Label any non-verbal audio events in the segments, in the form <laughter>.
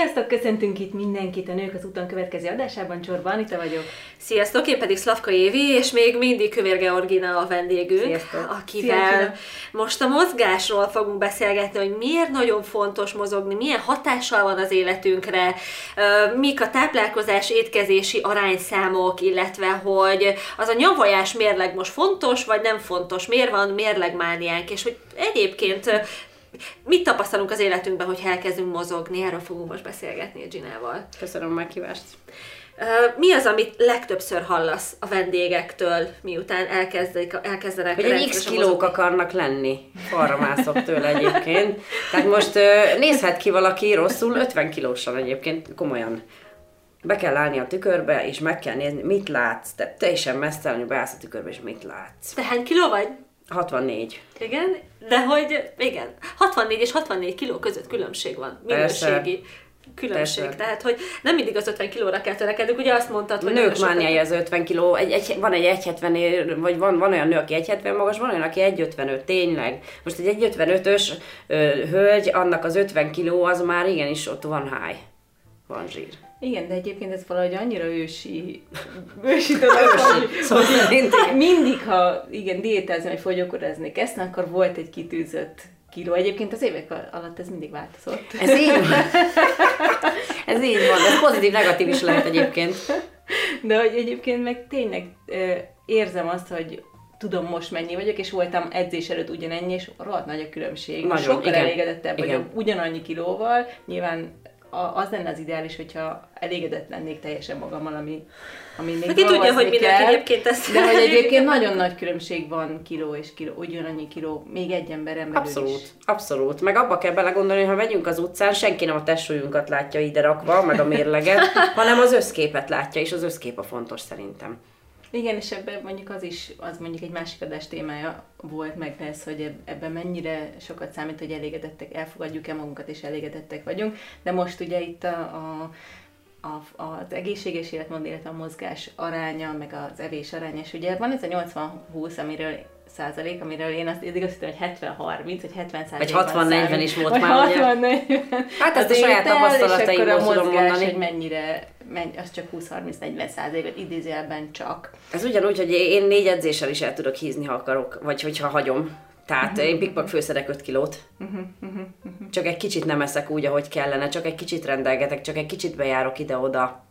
Sziasztok, köszöntünk itt mindenkit a Nők az úton következő adásában. Csorba Anita vagyok. Sziasztok, én pedig Szlavka Évi, és még mindig Kövér Georgina a vendégünk, Sziasztok. akivel Sziasztok. most a mozgásról fogunk beszélgetni, hogy miért nagyon fontos mozogni, milyen hatással van az életünkre, mik a táplálkozás, étkezési arányszámok, illetve hogy az a nyavajás mérleg most fontos, vagy nem fontos, miért van mérlegmániánk, és hogy egyébként mit tapasztalunk az életünkben, hogy elkezdünk mozogni, erről fogunk most beszélgetni a Ginával. Köszönöm a meghívást. Mi az, amit legtöbbször hallasz a vendégektől, miután elkezdik, elkezdenek Hogy egy x kilók mozogni? akarnak lenni. Arra mászok tőle egyébként. Tehát most nézhet ki valaki rosszul, 50 kilósan egyébként, komolyan. Be kell állni a tükörbe, és meg kell nézni, mit látsz. Te teljesen mesztelenül beállsz a tükörbe, és mit látsz. Te hány kiló vagy? 64. Igen, de hogy, igen, 64 és 64 kiló között különbség van, Persze. minőségi különbség. Persze. Tehát, hogy nem mindig az 50 kilóra kell törekednünk, ugye azt mondtad, hogy Nők mániája az 50 kiló, egy, egy, van egy 1,70, ér- vagy van, van olyan nő, aki 1,70 magas, van olyan, aki 1,55, tényleg. Most egy 1,55-ös ö, hölgy, annak az 50 kiló, az már igenis ott van high. Van zsír. Igen, de egyébként ez valahogy annyira ősi, ősi dolog, hogy, Szóval mindig, ha igen, diétázni vagy fogyókúrázni kezdtem, akkor volt egy kitűzött kiló. Egyébként az évek alatt ez mindig változott. Ez így van. Ez így van, ez pozitív-negatív is lehet egyébként. De hogy egyébként meg tényleg érzem azt, hogy tudom most mennyi vagyok, és voltam edzés előtt ugyanennyi, és rohadt nagy a különbség. Nagyon, Sokkal igen. elégedettebb Igen. vagyok ugyanannyi kilóval. Nyilván az lenne az ideális, hogyha elégedett lennék teljesen magammal, ami, ami még Ki tudja, dolgozni hogy mindenki kell. egyébként ezt- De hogy egyébként <laughs> nagyon nagy különbség van kiló és kiló, ugyanannyi kiló, még egy emberen belül Abszolút, is. abszolút. Meg abba kell belegondolni, hogy ha megyünk az utcán, senki nem a testsúlyunkat látja ide rakva, meg a mérleget, <laughs> hanem az összképet látja, és az összkép a fontos szerintem. Igen, és ebben mondjuk az is, az mondjuk egy másik adás témája volt meg ez, hogy eb- ebben mennyire sokat számít, hogy elégedettek, elfogadjuk-e magunkat, és elégedettek vagyunk. De most ugye itt a, a a, az egészséges életmód, illetve a mozgás aránya, meg az evés aránya, és ugye van ez a 80-20, amiről százalék, amiről én azt eddig azt hittem, hogy 70-30, vagy 70 Vagy 60-40 is volt már, ugye? 60-40. Hát ezt a saját tapasztalataimból tudom mondani. hogy mennyire, menny, az csak 20-30-40 százalékot idézőjelben csak. Ez ugyanúgy, hogy én négy edzéssel is el tudok hízni, ha akarok, vagy hogyha hagyom. Tehát én pikpak főszedek 5 kilót. Csak egy kicsit nem eszek úgy, ahogy kellene, csak egy kicsit rendelgetek, csak egy kicsit bejárok ide-oda,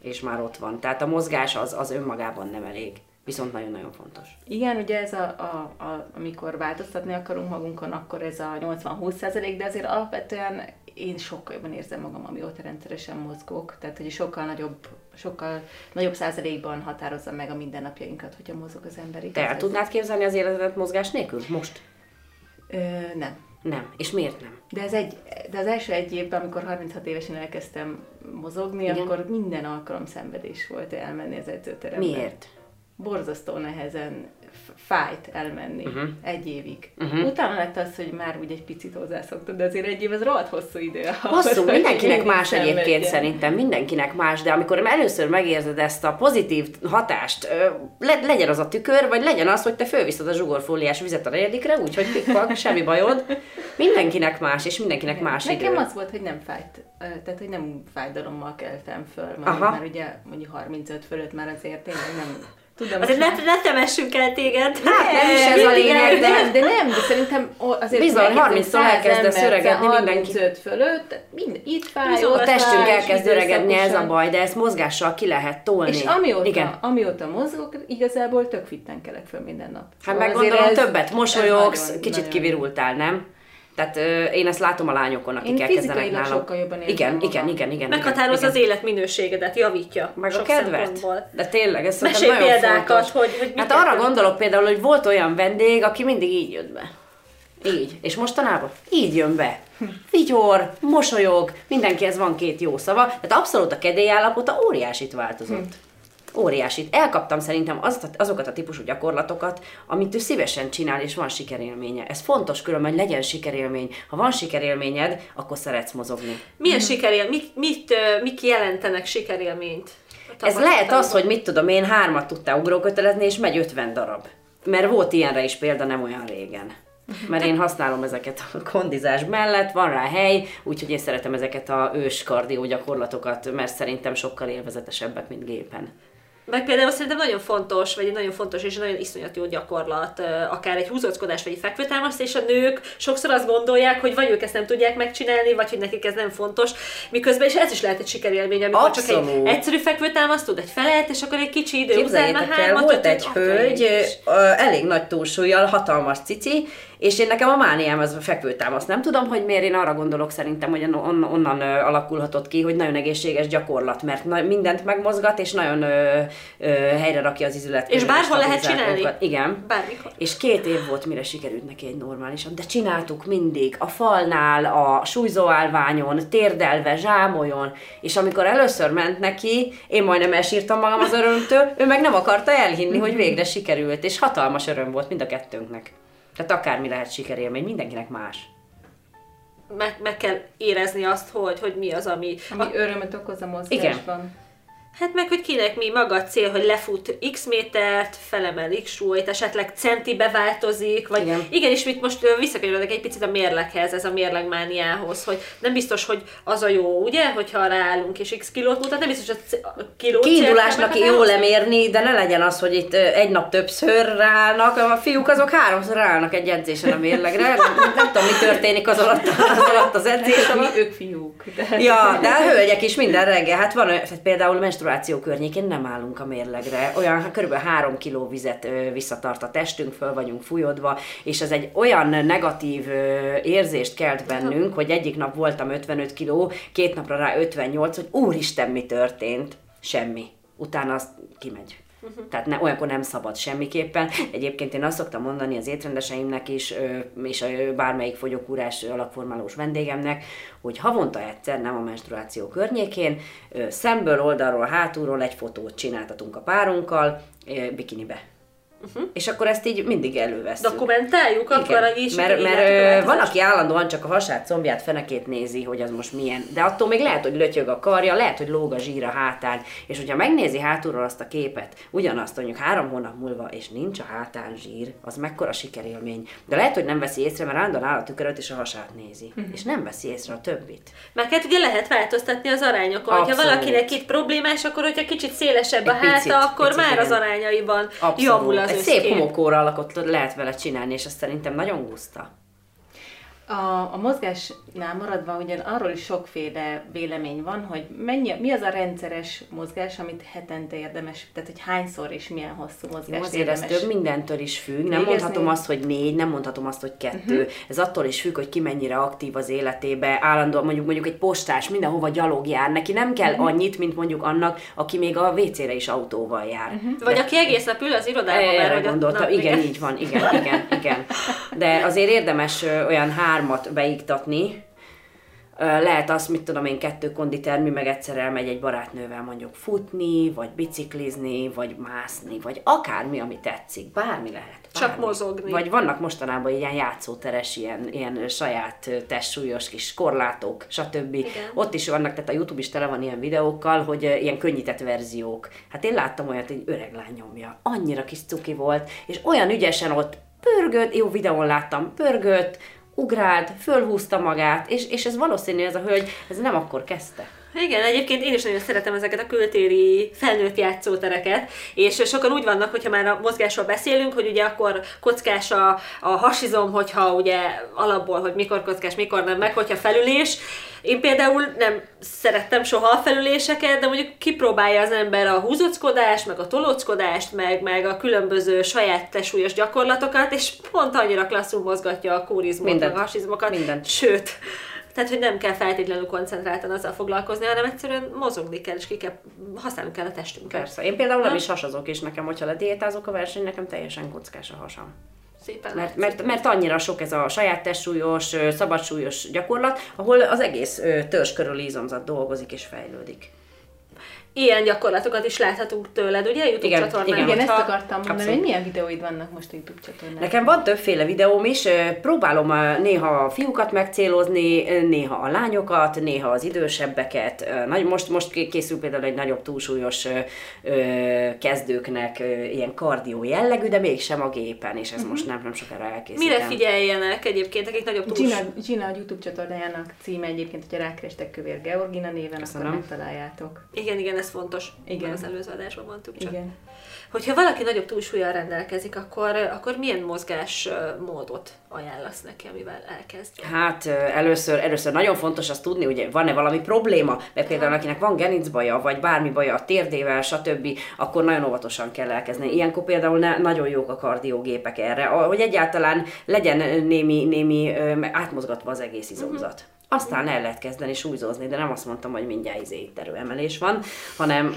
és már ott van. Tehát a mozgás az, az önmagában nem elég. Viszont nagyon-nagyon fontos. Igen, ugye ez a, a, a, amikor változtatni akarunk magunkon, akkor ez a 80-20 százalék, de azért alapvetően én sokkal jobban érzem magam, amióta rendszeresen mozgok, tehát hogy sokkal nagyobb, sokkal nagyobb százalékban határozza meg a mindennapjainkat, hogyha mozog az ember. Te el tudnád képzelni az életedet mozgás nélkül? Most? Ö, nem. Nem. És miért nem? De, ez egy, de az első egy évben, amikor 36 évesen elkezdtem mozogni, Igen. akkor minden alkalom szenvedés volt elmenni az edzőterembe. Miért? borzasztó nehezen fájt elmenni uh-huh. egy évig. Uh-huh. Utána lett az, hogy már úgy egy picit hozzászoktam, de azért egy év az rohadt hosszú idő. Hosszú, mindenkinek más egyébként szenvedjen. szerintem, mindenkinek más, de amikor először megérzed ezt a pozitív hatást, le, legyen az a tükör, vagy legyen az, hogy te fölviszed a zsugorfóliás vizet a negyedikre, úgyhogy pikpak, <laughs> semmi bajod. Mindenkinek más, és mindenkinek más Nekem idő. az volt, hogy nem fájt, tehát hogy nem fájdalommal keltem föl, már, már ugye mondjuk 35 fölött már azért tényleg nem tudom. Azért ne, most- ne temessünk el téged. Hát nem is ez a lényeg, de- nem, de nem, de szerintem azért Bizony, megkérdezem, 30-tól száz elkezdesz öregedni mindenki. 35 fölött, mind, itt fáj, ott A testünk elkezd öregedni, ez a baj, de ezt mozgással ki lehet tolni. És amióta, Igen. amióta mozgok, igazából tök fitten kelek föl minden nap. Hát Szóval meg gondolom többet mosolyogsz, kicsit kivirultál, nem? Tehát ö, én ezt látom a lányokon, akik Én elkezdenek nálam. sokkal jobban érzem igen, magam. igen, igen, igen. Meghatározza igen, az életminőségedet, javítja. Meg a kedvet. De tényleg, ez Mesélj nagyon példákat, fontos. hogy- hogy Hát arra gondolok például, hogy volt olyan vendég, aki mindig így jött be. Így. És mostanában így jön be. Vigyor, mosolyog, mindenkihez van két jó szava. Tehát abszolút a kedélyállapota óriásit változott. Óriásit. Elkaptam szerintem azt, azokat a típusú gyakorlatokat, amit ő szívesen csinál, és van sikerélménye. Ez fontos különben, hogy legyen sikerélmény. Ha van sikerélményed, akkor szeretsz mozogni. Milyen sikerél, mit, mit, mik jelentenek sikerélményt? a Ez lehet az, hogy mit tudom én, hármat tudtál ugrókötelezni, és megy 50 darab. Mert volt ilyenre is példa nem olyan régen. mert én használom ezeket a kondizás mellett, van rá hely, úgyhogy én szeretem ezeket a ős kardió gyakorlatokat, mert szerintem sokkal élvezetesebbek, mint gépen. Meg például szerintem nagyon fontos, vagy egy nagyon fontos és nagyon iszonyat jó gyakorlat, akár egy húzóckodás, vagy egy fekvőtámaszt, és a nők sokszor azt gondolják, hogy vagy ők ezt nem tudják megcsinálni, vagy hogy nekik ez nem fontos, miközben, és ez is lehet egy sikerélmény, amikor Abszolút. csak egy egyszerű fekvőtámaszt tud, egy felelt, és akkor egy kicsi idő után már hármat, volt egy hölgy, elég nagy túlsúlyjal, hatalmas cici, és én nekem a mániám az a fekvőtámasz. Nem tudom, hogy miért én arra gondolok szerintem, hogy on, onnan ö, alakulhatott ki, hogy nagyon egészséges gyakorlat, mert na, mindent megmozgat, és nagyon ö, ö, helyre rakja az izület. És bárhol lehet csinálni? Igen. Bármikor. És két év volt, mire sikerült neki egy normálisan, de csináltuk mindig, a falnál, a súlyzóállványon, térdelve, zsámoljon, és amikor először ment neki, én majdnem elsírtam magam az örömtől, ő meg nem akarta elhinni, hogy végre sikerült, és hatalmas öröm volt mind a kettőnknek. Tehát akármi lehet sikerélmény, mindenkinek más. Meg, meg kell érezni azt, hogy, hogy mi az, ami... Ami a... örömet okoz a mozgásban. Igen. Hát meg, hogy kinek mi maga a cél, hogy lefut x métert, felemel x súlyt, esetleg centibe változik, vagy igen, igen és mit most visszakanyarodok egy picit a mérleghez, ez a mérlegmániához, hogy nem biztos, hogy az a jó, ugye, hogyha ráállunk és x kilót mutat, nem biztos, hogy a kiló Kiindulásnak jó lemérni, de ne legyen az, hogy itt egy nap többször ráállnak, a fiúk azok háromszor ráállnak egy edzésen a mérlegre, nem, nem tudom, mi történik az alatt, az, alatt az edzés alatt. Ők fiúk. De... Ja, de a hölgyek is minden reggel, hát van, például menstruáció környékén nem állunk a mérlegre. Olyan kb. 3 kg vizet visszatart a testünk, föl vagyunk fújódva, és ez egy olyan negatív érzést kelt bennünk, hogy egyik nap voltam 55 kg, két napra rá 58, hogy úristen, mi történt? Semmi. Utána azt kimegy. Tehát ne, olyankor nem szabad semmiképpen. Egyébként én azt szoktam mondani az étrendeseimnek is, és a bármelyik fogyókúrás alakformálós vendégemnek, hogy havonta egyszer, nem a menstruáció környékén, szemből, oldalról, hátulról egy fotót csináltatunk a párunkkal, bikinibe Uh-huh. És akkor ezt így mindig előveszünk. Dokumentáljuk, Igen. akkor is. Mert, mert van, aki állandóan csak a hasát, combját, fenekét nézi, hogy az most milyen. De attól még lehet, hogy lötyög a karja, lehet, hogy lóg a zsír a hátán. És hogyha megnézi hátulról azt a képet, ugyanazt mondjuk három hónap múlva, és nincs a hátán zsír, az mekkora sikerélmény. De lehet, hogy nem veszi észre, mert állandóan áll a tüköröt és a hasát nézi. Uh-huh. És nem veszi észre a többit. Mert hát ugye lehet változtatni az arányokon. Ha valakinek itt problémás, akkor hogyha kicsit szélesebb a háta, picit, akkor picit, már igen. az arányaiban Abszolút. javul az egy szép homokóra alakot lehet vele csinálni, és ez szerintem nagyon guszta. A, a mozgásnál maradva ugye arról is sokféle vélemény van, hogy mennyi, mi az a rendszeres mozgás, amit hetente érdemes, tehát hogy hányszor és milyen hosszú mozgás Jó, azért érdemes. ez több mindentől is függ. Nem Végezni? mondhatom azt, hogy négy, nem mondhatom azt, hogy kettő. Uh-huh. Ez attól is függ, hogy ki mennyire aktív az életébe. Állandóan mondjuk mondjuk egy postás mindenhova gyalog jár. Neki nem kell uh-huh. annyit, mint mondjuk annak, aki még a WC-re is autóval jár. Uh-huh. Vagy De... aki egész nap ül az irodában. Erre gondoltam. Igen, igen, így van. Igen, igen, igen. <laughs> De azért érdemes olyan hármat beiktatni, lehet azt, mit tudom én, kettő konditermi, meg egyszer elmegy egy barátnővel mondjuk futni, vagy biciklizni, vagy mászni, vagy akármi, ami tetszik, bármi lehet. Bármi. Csak mozogni. Vagy vannak mostanában ilyen játszóteres, ilyen, ilyen saját testsúlyos kis korlátok, stb. Igen. Ott is vannak, tehát a YouTube is tele van ilyen videókkal, hogy ilyen könnyített verziók. Hát én láttam olyat, egy öreg lány nyomja. Annyira kis cuki volt, és olyan ügyesen ott pörgött, jó videón láttam, pörgött, ugrált, fölhúzta magát, és, és ez valószínű ez a hölgy, ez nem akkor kezdte. Igen, egyébként én is nagyon szeretem ezeket a kültéri felnőtt játszótereket, és sokan úgy vannak, hogyha már a mozgásról beszélünk, hogy ugye akkor kockás a, a hasizom, hogyha ugye alapból, hogy mikor kockás, mikor nem, meg hogyha felülés. Én például nem szerettem soha a felüléseket, de mondjuk kipróbálja az ember a húzockodást, meg a tolóckodást, meg, meg a különböző saját tesúlyos gyakorlatokat, és pont annyira klasszul mozgatja a kórizmot, meg a hasizmokat. Mindent. Sőt, tehát, hogy nem kell feltétlenül koncentráltan azzal foglalkozni, hanem egyszerűen mozogni kell, és ki kell, használni kell a testünket. Persze. Én például nem is hasazok, és nekem, hogyha lediétázok a verseny, nekem teljesen kockás a hasam. Szépen mert, mert, mert annyira sok ez a saját testsúlyos, szabadsúlyos gyakorlat, ahol az egész törzs körül izomzat dolgozik és fejlődik. Ilyen gyakorlatokat is láthatunk tőled, ugye? YouTube Igen, csatornán. igen. Igen, ezt akartam mondani, Abszolút. hogy milyen videóid vannak most a YouTube csatornán. Nekem van többféle videóm is, próbálom néha a fiúkat megcélozni, néha a lányokat, néha az idősebbeket. Most, most ké- készül például egy nagyobb túlsúlyos kezdőknek ilyen kardió jellegű, de mégsem a gépen, és ez most nem, nem sokára elkészítem. Mire figyeljenek egyébként, akik nagyobb túls... Gina, Gina a YouTube csatornájának címe egyébként, hogyha rákerestek Kövér Georgina néven, Köszönöm. akkor megtaláljátok. Igen, igen, ez fontos. Igen. Az előző adásban mondtuk csak. Igen. Hogyha valaki nagyobb túlsúlyjal rendelkezik, akkor, akkor milyen mozgás módot ajánlasz neki, amivel elkezd? Hát először, először nagyon fontos azt tudni, hogy van-e valami probléma, mert például akinek van gerincbaja, vagy bármi baja a térdével, stb., akkor nagyon óvatosan kell elkezdeni. Ilyenkor például ne, nagyon jók a kardiógépek erre, a- hogy egyáltalán legyen némi, némi átmozgatva az egész izomzat. Aztán el lehet kezdeni súlyzózni, de nem azt mondtam, hogy mindjárt izé étterőemelés van, hanem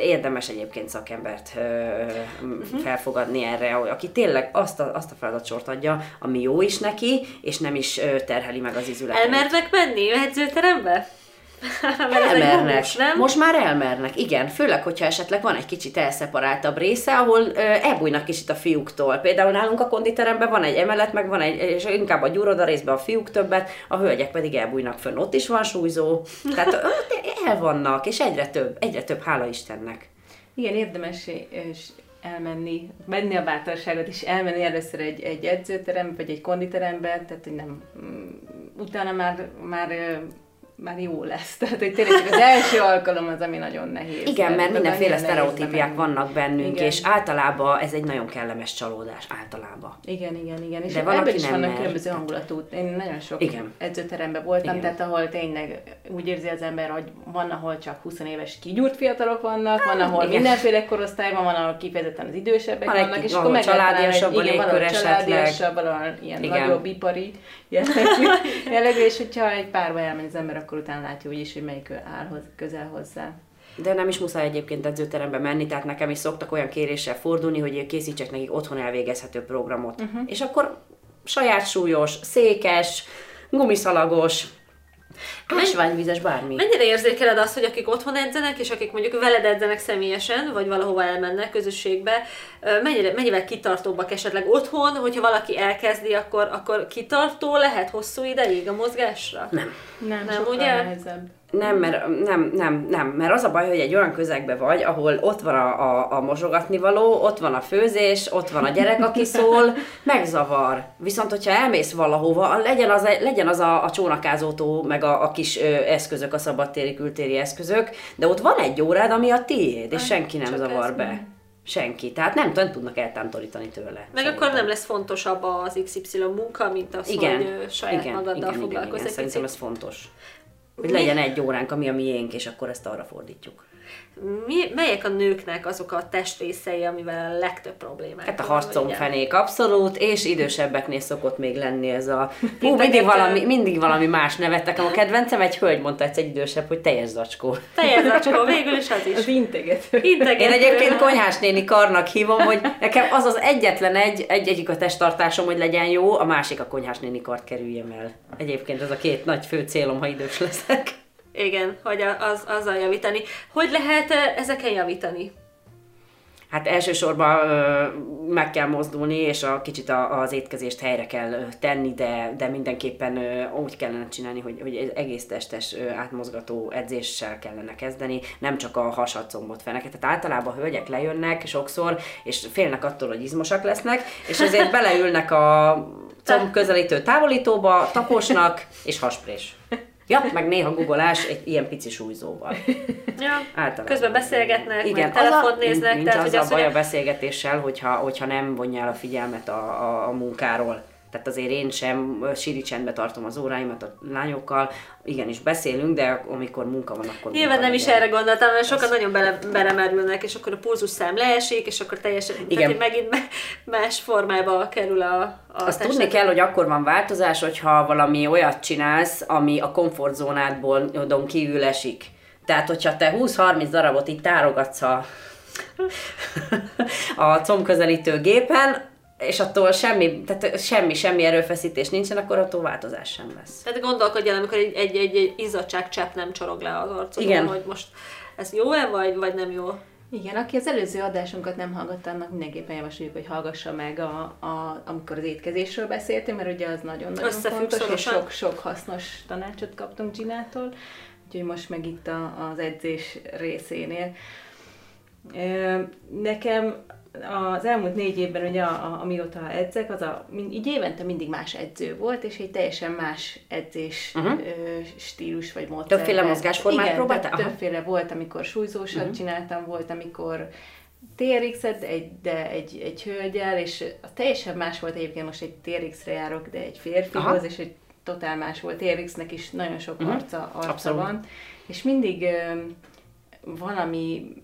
érdemes egyébként szakembert uh-huh. felfogadni erre, aki tényleg azt a, azt a feladatsort adja, ami jó is neki, és nem is terheli meg az izületeit. Elmernek menni edzőterembe? Elmernek. bónus, nem? Most már elmernek, igen. Főleg, hogyha esetleg van egy kicsit elszeparáltabb része, ahol elbújnak kicsit a fiúktól. Például nálunk a konditeremben van egy emelet, meg van egy, és inkább a gyúroda részben a fiúk többet, a hölgyek pedig elbújnak fönn. Ott is van súlyzó. Tehát <laughs> ö, el vannak, és egyre több, egyre több, hála Istennek. Igen, érdemes és elmenni, venni a bátorságot, és elmenni először egy, egy edzőterembe, vagy egy konditerembe, tehát hogy nem, mm, utána már, már, már jó lesz. <laughs> Tehát, hogy tényleg az első alkalom az, ami nagyon nehéz. Igen, mert az mindenféle sztereotípiák vannak bennünk, Igen. és általában ez egy nagyon kellemes csalódás, általában. Igen, igen, igen. És De van, ebben is nem vannak mer. különböző hangulatú. Én nagyon sok Igen. edzőteremben voltam, Igen. tehát ahol tényleg úgy érzi az ember, hogy van, ahol csak 20 éves kigyúrt fiatalok vannak, van, ahol igen. mindenféle korosztályban van, ahol kifejezetten az idősebbek Van vannak, és akkor meg családiasabb igen, esetleg. családiasabb, ilyen Igen. nagyobb ipari <laughs> jellegű, és hogyha egy párba elmegy az ember, akkor utána látja úgyis, hogy melyik áll hoz, közel hozzá. De nem is muszáj egyébként edzőterembe menni, tehát nekem is szoktak olyan kéréssel fordulni, hogy készítsek nekik otthon elvégezhető programot. Uh-huh. És akkor saját súlyos, székes, gumiszalagos, ásványvizes, bármi. Mennyire érzékeled azt, hogy akik otthon edzenek, és akik mondjuk veled edzenek személyesen, vagy valahova elmennek közösségbe, mennyire, mennyivel kitartóbbak esetleg otthon, hogyha valaki elkezdi, akkor, akkor kitartó lehet hosszú ideig a mozgásra? Nem. Nem, Nem, sokkal ugye? nehezebb. Nem, mert, nem, nem, nem, mert az a baj, hogy egy olyan közegbe vagy, ahol ott van a, a, a mosogatni való, ott van a főzés, ott van a gyerek, aki szól, <laughs> megzavar. Viszont, hogyha elmész valahova, legyen az, legyen az a, a csónakázótó, meg a, a kis ö, eszközök, a szabadtéri, kültéri eszközök, de ott van egy órád, ami a tiéd, és senki nem csak zavar be. Senki. Tehát nem, nem tudnak eltántorítani tőle. Meg szerintem. akkor nem lesz fontosabb az XY munka, mint az, igen, hogy saját igen, magaddal igen, igen, foglalkozz igen, egy Szerintem ez fontos. Hogy legyen egy óránk, ami a miénk, és akkor ezt arra fordítjuk. Mi, melyek a nőknek azok a testrészei, amivel a legtöbb problémák Hát a harcomfenék abszolút, és idősebbeknél szokott még lenni ez a... <laughs> Hú, mindig valami, mindig valami más nevet. Nekem a kedvencem egy hölgy mondta egyszer egy idősebb, hogy teljes zacskó. Teljes <laughs> zacskó, végül is az is. Az integető. Integető. Én egyébként konyhás néni karnak hívom, hogy nekem az az egyetlen egy, egy egyik a testtartásom, hogy legyen jó, a másik a konyhás néni kart kerüljem el. Egyébként ez a két nagy fő célom, ha idős leszek. Igen, hogy az, azzal javítani. Hogy lehet ezeken javítani? Hát elsősorban meg kell mozdulni, és a kicsit a, az étkezést helyre kell tenni, de, de mindenképpen úgy kellene csinálni, hogy, hogy egész testes átmozgató edzéssel kellene kezdeni, nem csak a hasad-combot feneket. Tehát általában a hölgyek lejönnek sokszor, és félnek attól, hogy izmosak lesznek, és ezért beleülnek a <laughs> comb közelítő távolítóba, taposnak, és hasprés. Ja, meg néha googolás egy ilyen pici súlyzóval. Ja. Általában. Közben beszélgetnek, Igen, meg a, néznek, nincs tehát az hogy a baj a beszélgetéssel, hogyha, hogyha nem vonja el a figyelmet a, a, a munkáról. Tehát azért én sem síri csendbe tartom az óráimat a lányokkal, igenis beszélünk, de amikor munka van, akkor Nyilván nem is erre gondoltam, mert sokan nagyon bele, belemerülnek, és akkor a pulzusszám leesik, és akkor teljesen, Igen. tehát megint me- más formába kerül a, a Azt tested. tudni kell, hogy akkor van változás, hogyha valami olyat csinálsz, ami a komfortzónádból kívül esik. Tehát, hogyha te 20-30 darabot itt tárogatsz a, <laughs> a combközelítő gépen, és attól semmi, tehát semmi, semmi erőfeszítés nincsen, akkor attól változás sem lesz. Tehát gondolkodj el, amikor egy, egy, egy, egy izzadságcsepp nem csorog le az arcodon, Igen. hogy most ez jó-e, vagy, vagy nem jó? Igen, aki az előző adásunkat nem hallgatta, annak mindenképpen javasoljuk, hogy hallgassa meg, a, a, amikor az étkezésről beszéltünk, mert ugye az nagyon-nagyon fontos, és sok-sok hasznos tanácsot kaptunk Ginától, úgyhogy most meg itt a, az edzés részénél. Nekem az elmúlt négy évben, ugye, a, a, amióta edzek, az a, így évente mindig más edző volt, és egy teljesen más edzés uh-huh. ö, stílus vagy módszer. Többféle mozgásformát próbáltál? többféle volt, amikor súlyzósat uh-huh. csináltam, volt, amikor TRX-et, egy, de egy, egy hölgyel, és a teljesen más volt egyébként, most egy TRX-re járok, de egy férfihoz, Aha. és egy totál más volt. TRX-nek is nagyon sok uh-huh. arca, arca van, és mindig ö, valami,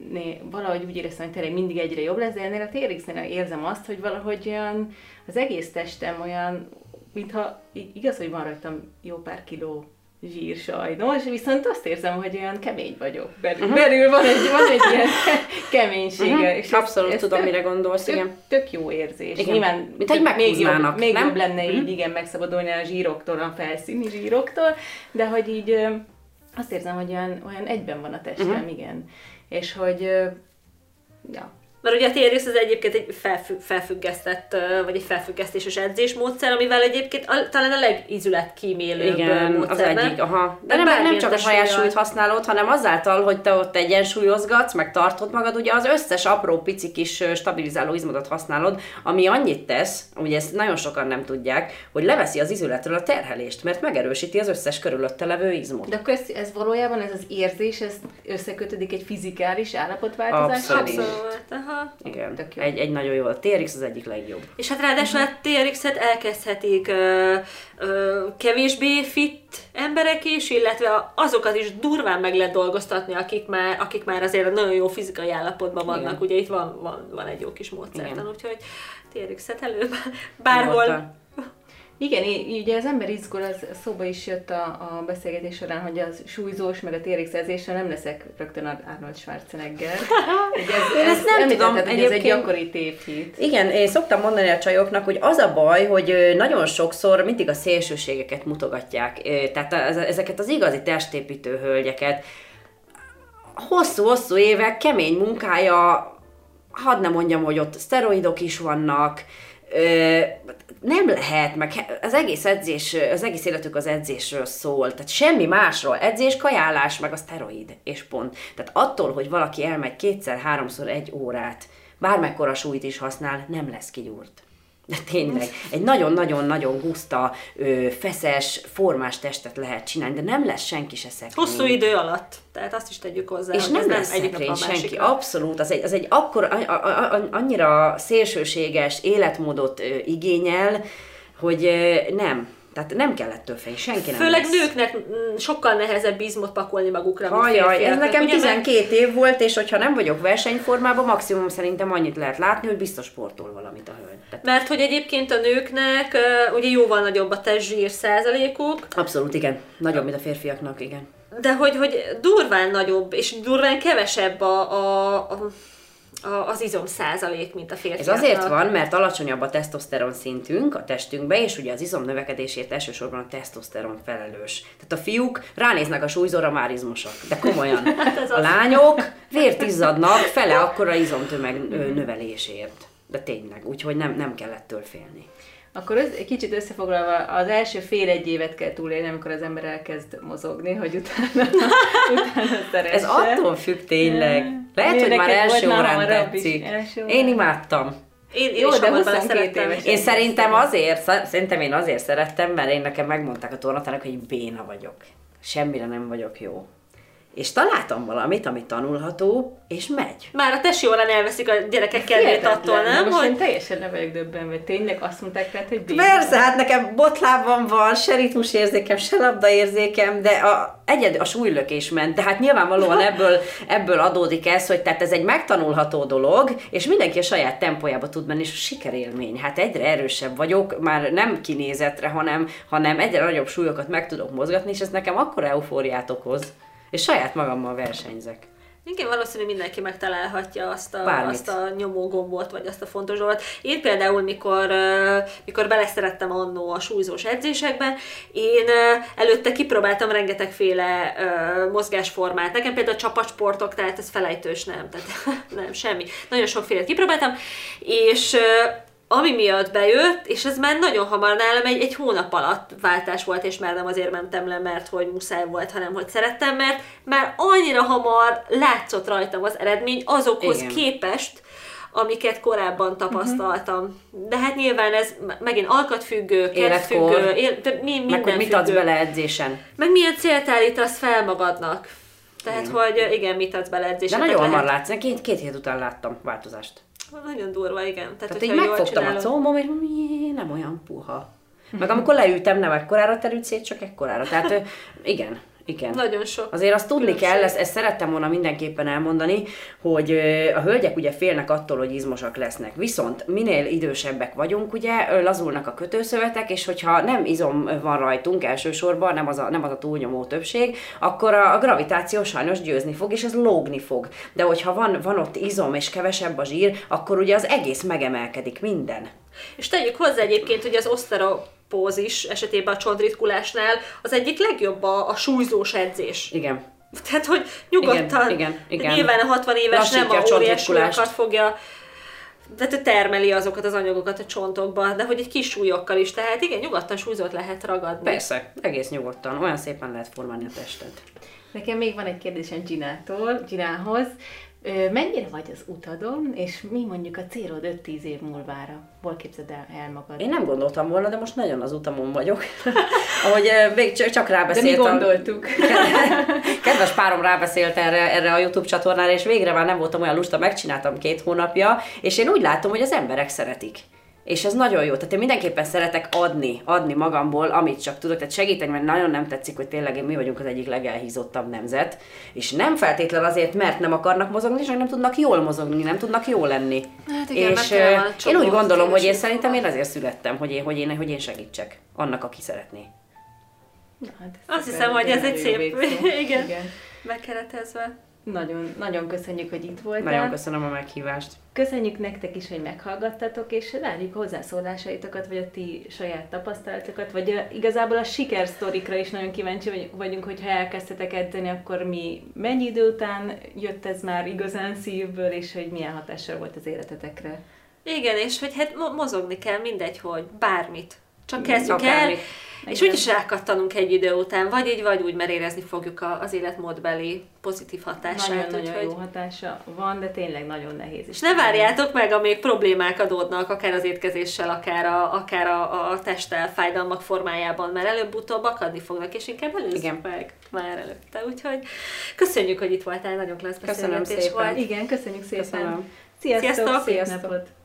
valahogy úgy éreztem, hogy tényleg mindig egyre jobb lesz, de ennél a TRX-nél érzem azt, hogy valahogy olyan, az egész testem olyan, mintha igaz, hogy van rajtam jó pár kiló zsír sajnos, viszont azt érzem, hogy olyan kemény vagyok. Belül, uh-huh. belül van, egy, van egy ilyen <laughs> keménysége. Uh-huh. És Abszolút ez, tudom, tök, mire gondolsz, tök, igen. Tök jó érzés. Igen. Nyilván, Mint egy még jobb, még nem? jobb lenne uh-huh. így igen megszabadulni a zsíroktól, a felszíni zsíroktól, de hogy így azt érzem, hogy olyan, olyan egyben van a testem, uh-huh. igen. És hogy, ja, mert ugye a TRX az egyébként egy felfü- felfüggesztett, vagy egy felfüggesztéses edzésmódszer, amivel egyébként a, talán a legízület kímélőbb Igen, módszer, az egyik, aha. De, De nem, nem csak a saját súlyt használod, hanem azáltal, hogy te ott egyensúlyozgatsz, meg tartod magad, ugye az összes apró pici kis stabilizáló izmodat használod, ami annyit tesz, ugye ezt nagyon sokan nem tudják, hogy leveszi az izületről a terhelést, mert megerősíti az összes körülötte levő izmot. De akkor ez, ez valójában, ez az érzés, ez összekötődik egy fizikális állapotváltozással Abszolút. Abszolút. Aha. Igen, Tök jó. Egy, egy nagyon jó. A TRX az egyik legjobb. És hát ráadásul a TRX-et elkezdhetik ö, ö, kevésbé fit emberek is, illetve azokat is durván meg lehet dolgoztatni, akik már, akik már azért nagyon jó fizikai állapotban vannak. Igen. Ugye itt van, van, van egy jó kis módszertan, úgyhogy TRX-et előbb bárhol igen, ugye az ember izgul, az szóba is jött a, a beszélgetés során, hogy az súlyzós, meg a térixezésre nem leszek rögtön Arnold Schwarzenegger. <laughs> ez, ez, ezt nem tudom, hogy ez egy gyakori tévhit. Igen, én szoktam mondani a csajoknak, hogy az a baj, hogy nagyon sokszor mindig a szélsőségeket mutogatják, tehát ezeket az igazi testépítő hölgyeket, hosszú-hosszú évek, kemény munkája, hadd nem mondjam, hogy ott szteroidok is vannak, nem lehet, meg az egész edzés, az egész életük az edzésről szól, tehát semmi másról, edzés, kajálás, meg a szteroid, és pont. Tehát attól, hogy valaki elmegy kétszer, háromszor egy órát, bármekkora súlyt is használ, nem lesz kigyúrt. De tényleg, egy nagyon-nagyon-nagyon guszta, feszes, formás testet lehet csinálni, de nem lesz senki se szekrény. Hosszú idő alatt, tehát azt is tegyük hozzá. És nem lesz nem szekrény senki, abszolút. Az egy, az egy akkor annyira szélsőséges életmódot igényel, hogy nem, tehát nem kell ettől félni, senki nem Főleg lesz. nőknek mm, sokkal nehezebb izmot pakolni magukra, Ajaj, ez nekem 12 év volt, és hogyha nem vagyok versenyformában, maximum szerintem annyit lehet látni, hogy biztos sportol valamit a hölgy. Tehát... Mert hogy egyébként a nőknek ugye jóval nagyobb a testzsír százalékuk. Abszolút, igen. Nagyobb, mint a férfiaknak, igen. De hogy, hogy durván nagyobb, és durván kevesebb a, a, a az izom százalék, mint a férfiaknak. Ez azért van, mert alacsonyabb a tesztoszteron szintünk a testünkbe, és ugye az izom növekedésért elsősorban a tesztoszteron felelős. Tehát a fiúk ránéznek a súlyzóra, már izmosak. De komolyan. <laughs> hát a lányok vért izzadnak fele akkora izomtömeg növelésért. De tényleg, úgyhogy nem, nem kell ettől félni. Akkor ez, egy kicsit összefoglalva, az első fél egy évet kell túlélni, amikor az ember elkezd mozogni, hogy utána, <laughs> utána szeresse. Ez attól függ tényleg. Lehet, Én hogy már első órán tetszik. Első Én imádtam. Én, én Jó, de 22 éves. Én szerintem azért, szerintem én azért szerettem, mert én nekem megmondták a tornatának, hogy béna vagyok. Semmire nem vagyok jó és találtam valamit, ami tanulható, és megy. Már a tesi órán elveszik a gyerekek kedvét attól, nem? Most hogy... én teljesen le vagyok döbbenve. Tényleg azt mondták tehát, hogy béna. Persze, hát nekem botlábam van, se ritmus érzékem, se labda érzékem, de a, egyed a súlylökés ment. Tehát nyilvánvalóan <laughs> ebből, ebből adódik ez, hogy tehát ez egy megtanulható dolog, és mindenki a saját tempójába tud menni, és a sikerélmény. Hát egyre erősebb vagyok, már nem kinézetre, hanem, hanem egyre nagyobb súlyokat meg tudok mozgatni, és ez nekem akkora eufóriát okoz és saját magammal versenyzek. Igen, valószínű mindenki megtalálhatja azt a, Bármit. azt a nyomógombot, vagy azt a fontos dolgot. Én például, mikor, mikor beleszerettem annó a súlyzós edzésekben, én előtte kipróbáltam rengetegféle mozgásformát. Nekem például a csapatsportok, tehát ez felejtős nem, tehát <laughs> nem, semmi. Nagyon sokféle kipróbáltam, és ami miatt bejött, és ez már nagyon hamar nálam egy, egy hónap alatt váltás volt, és már nem azért mentem le, mert hogy muszáj volt, hanem hogy szerettem, mert már annyira hamar látszott rajtam az eredmény azokhoz Igen. képest, amiket korábban tapasztaltam. De hát nyilván ez megint alkatfüggő, kedvfüggő, él, de mi, Meg minden hogy mit adsz függő. bele edzésen. Meg milyen célt állítasz fel magadnak. Tehát, hogy igen, mit adsz bele De edzéseket. nagyon hamar látsz, két, két hét után láttam változást. Nagyon durva, igen. Tehát, Tehát így megfogtam a csinálod- combom, és mi, nem olyan puha. Meg amikor leültem, nem ekkorára terült szét, csak ekkorára. Tehát igen, igen. Nagyon sok. Azért azt tudni különbség. kell, ezt, ezt szerettem volna mindenképpen elmondani, hogy a hölgyek ugye félnek attól, hogy izmosak lesznek. Viszont minél idősebbek vagyunk, ugye lazulnak a kötőszövetek, és hogyha nem izom van rajtunk elsősorban, nem az a, nem az a túlnyomó többség, akkor a, a gravitáció sajnos győzni fog, és ez lógni fog. De hogyha van, van ott izom és kevesebb a zsír, akkor ugye az egész megemelkedik minden. És tegyük hozzá egyébként, hogy az oszteropózis esetében a csontritkulásnál az egyik legjobb a, a súlyzós edzés. Igen. Tehát, hogy nyugodtan, Igen, igen, igen. nyilván a 60 éves nem Lassítja a a óriás csontritkulást. súlyokat fogja, tehát ő termeli azokat az anyagokat a csontokba, de hogy egy kis súlyokkal is, tehát igen, nyugodtan súlyzót lehet ragadni. Persze, egész nyugodtan. Olyan szépen lehet formálni a testet. Nekem még van egy kérdésem Ginától, Ginához. Mennyire vagy az utadon, és mi mondjuk a célod 5-10 év múlvára? Hol képzeld el, el magad? Én nem gondoltam volna, de most nagyon az utamon vagyok. <laughs> Ahogy még csak, csak De mi gondoltuk. <laughs> Kedves párom rábeszélt erre, erre a YouTube csatornára, és végre már nem voltam olyan lusta, megcsináltam két hónapja, és én úgy látom, hogy az emberek szeretik. És ez nagyon jó. Tehát én mindenképpen szeretek adni, adni magamból, amit csak tudok, tehát segíteni, mert nagyon nem tetszik, hogy tényleg mi vagyunk az egyik legelhízottabb nemzet, és nem feltétlen azért, mert nem akarnak mozogni, csak nem tudnak jól mozogni, nem tudnak jól lenni. Hát igen, és én úgy gondolom, hogy én szerintem én ezért születtem, hogy én, hogy én, hogy én segítsek annak, aki szeretné. Na, hát ez Azt hiszem, hogy ez egy szép, <laughs> igen, Igen. bekeretezve. Nagyon, nagyon köszönjük, hogy itt voltál. Nagyon köszönöm a meghívást. Köszönjük nektek is, hogy meghallgattatok, és várjuk hozzászólásaitokat, vagy a ti saját tapasztalatokat, vagy a, igazából a sikersztorikra is nagyon kíváncsi vagy- vagyunk, hogy ha elkezdtetek edzeni, akkor mi mennyi idő után jött ez már igazán szívből, és hogy milyen hatással volt az életetekre. Igen, és hogy hát mo- mozogni kell, mindegy, hogy bármit. Csak kezdjük el, Akármit. és Igen. úgyis rákattanunk egy idő után, vagy így, vagy úgy, mert érezni fogjuk az életmódbeli pozitív hatását. Nagyon-nagyon úgyhogy- jó hatása van, de tényleg nagyon nehéz. És ne várjátok meg, amíg problémák adódnak, akár az étkezéssel, akár a, akár a, a testtel fájdalmak formájában, mert előbb-utóbb akadni fognak, és inkább előzzük Igen. meg már előtte. Úgyhogy köszönjük, hogy itt voltál, nagyon klassz beszélgetés volt. Igen, köszönjük szépen. Köszönöm. Sziasztok, Sziasztok. Sziasztok.